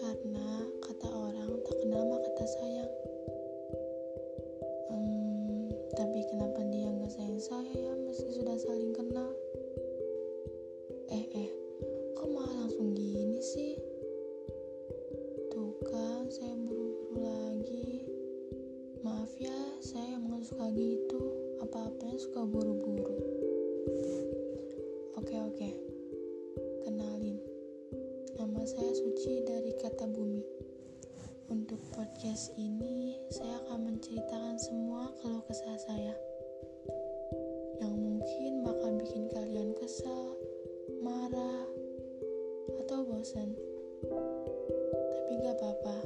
karena kata orang tak kenal mah kata sayang. Hmm, tapi kenapa dia nggak sayang saya ya meski sudah saling kenal? Eh eh kok malah langsung gini sih? Tuh kan saya buru-buru lagi. Maaf ya saya emang suka gitu. Apa-apanya suka buru-buru? nama saya Suci dari Kata Bumi. Untuk podcast ini, saya akan menceritakan semua keluh kesah saya. Yang mungkin bakal bikin kalian kesal, marah, atau bosan. Tapi gak apa-apa,